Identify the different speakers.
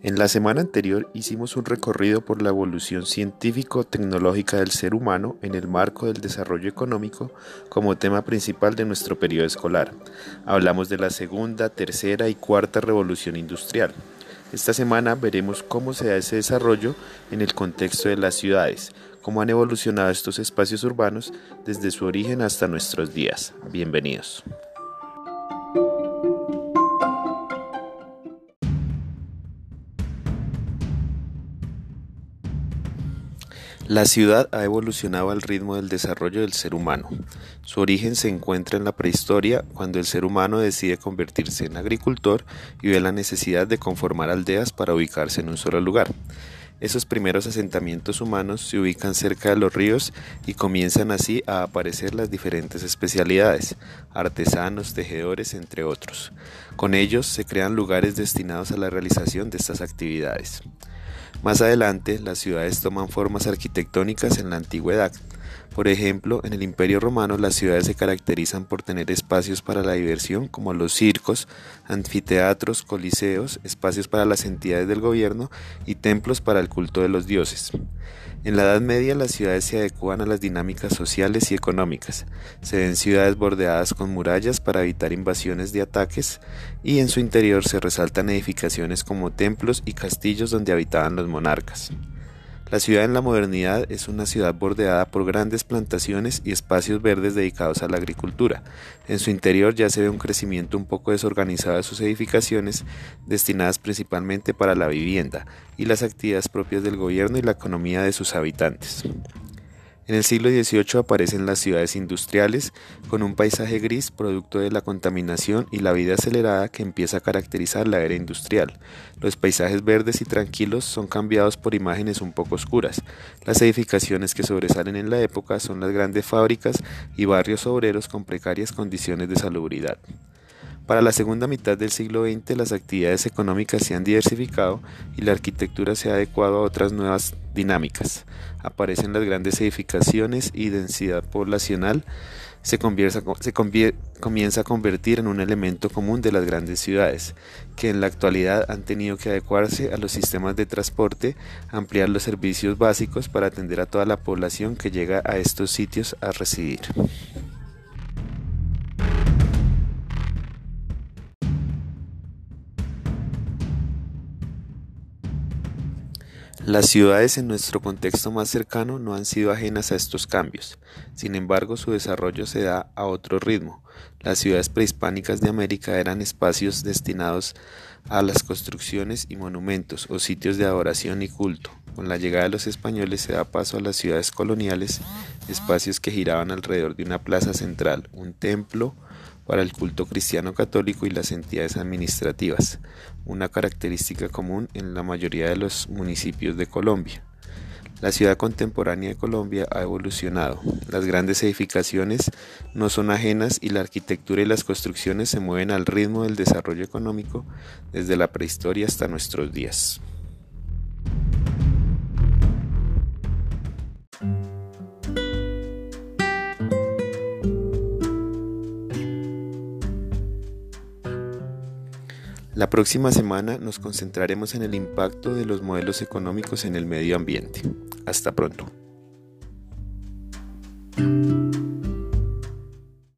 Speaker 1: En la semana anterior hicimos un recorrido por la evolución científico-tecnológica del ser humano en el marco del desarrollo económico como tema principal de nuestro periodo escolar. Hablamos de la segunda, tercera y cuarta revolución industrial. Esta semana veremos cómo se da ese desarrollo en el contexto de las ciudades, cómo han evolucionado estos espacios urbanos desde su origen hasta nuestros días. Bienvenidos. La ciudad ha evolucionado al ritmo del desarrollo del ser humano. Su origen se encuentra en la prehistoria, cuando el ser humano decide convertirse en agricultor y ve la necesidad de conformar aldeas para ubicarse en un solo lugar. Esos primeros asentamientos humanos se ubican cerca de los ríos y comienzan así a aparecer las diferentes especialidades, artesanos, tejedores, entre otros. Con ellos se crean lugares destinados a la realización de estas actividades. Más adelante, las ciudades toman formas arquitectónicas en la antigüedad. Por ejemplo, en el Imperio Romano las ciudades se caracterizan por tener espacios para la diversión como los circos, anfiteatros, coliseos, espacios para las entidades del gobierno y templos para el culto de los dioses. En la Edad Media las ciudades se adecuan a las dinámicas sociales y económicas. Se ven ciudades bordeadas con murallas para evitar invasiones de ataques y en su interior se resaltan edificaciones como templos y castillos donde habitaban los monarcas. La ciudad en la modernidad es una ciudad bordeada por grandes plantaciones y espacios verdes dedicados a la agricultura. En su interior ya se ve un crecimiento un poco desorganizado de sus edificaciones, destinadas principalmente para la vivienda y las actividades propias del gobierno y la economía de sus habitantes. En el siglo XVIII aparecen las ciudades industriales, con un paisaje gris producto de la contaminación y la vida acelerada que empieza a caracterizar la era industrial. Los paisajes verdes y tranquilos son cambiados por imágenes un poco oscuras. Las edificaciones que sobresalen en la época son las grandes fábricas y barrios obreros con precarias condiciones de salubridad. Para la segunda mitad del siglo XX las actividades económicas se han diversificado y la arquitectura se ha adecuado a otras nuevas dinámicas. Aparecen las grandes edificaciones y densidad poblacional se, comienza a convertir en un elemento común de las grandes ciudades, que en la actualidad han tenido que adecuarse a los sistemas de transporte, ampliar los servicios básicos para atender a toda la población que llega a estos sitios a residir. Las ciudades en nuestro contexto más cercano no han sido ajenas a estos cambios, sin embargo su desarrollo se da a otro ritmo. Las ciudades prehispánicas de América eran espacios destinados a las construcciones y monumentos o sitios de adoración y culto. Con la llegada de los españoles se da paso a las ciudades coloniales, espacios que giraban alrededor de una plaza central, un templo, para el culto cristiano católico y las entidades administrativas, una característica común en la mayoría de los municipios de Colombia. La ciudad contemporánea de Colombia ha evolucionado. Las grandes edificaciones no son ajenas y la arquitectura y las construcciones se mueven al ritmo del desarrollo económico desde la prehistoria hasta nuestros días. La próxima semana nos concentraremos en el impacto de los modelos económicos en el medio ambiente. Hasta pronto.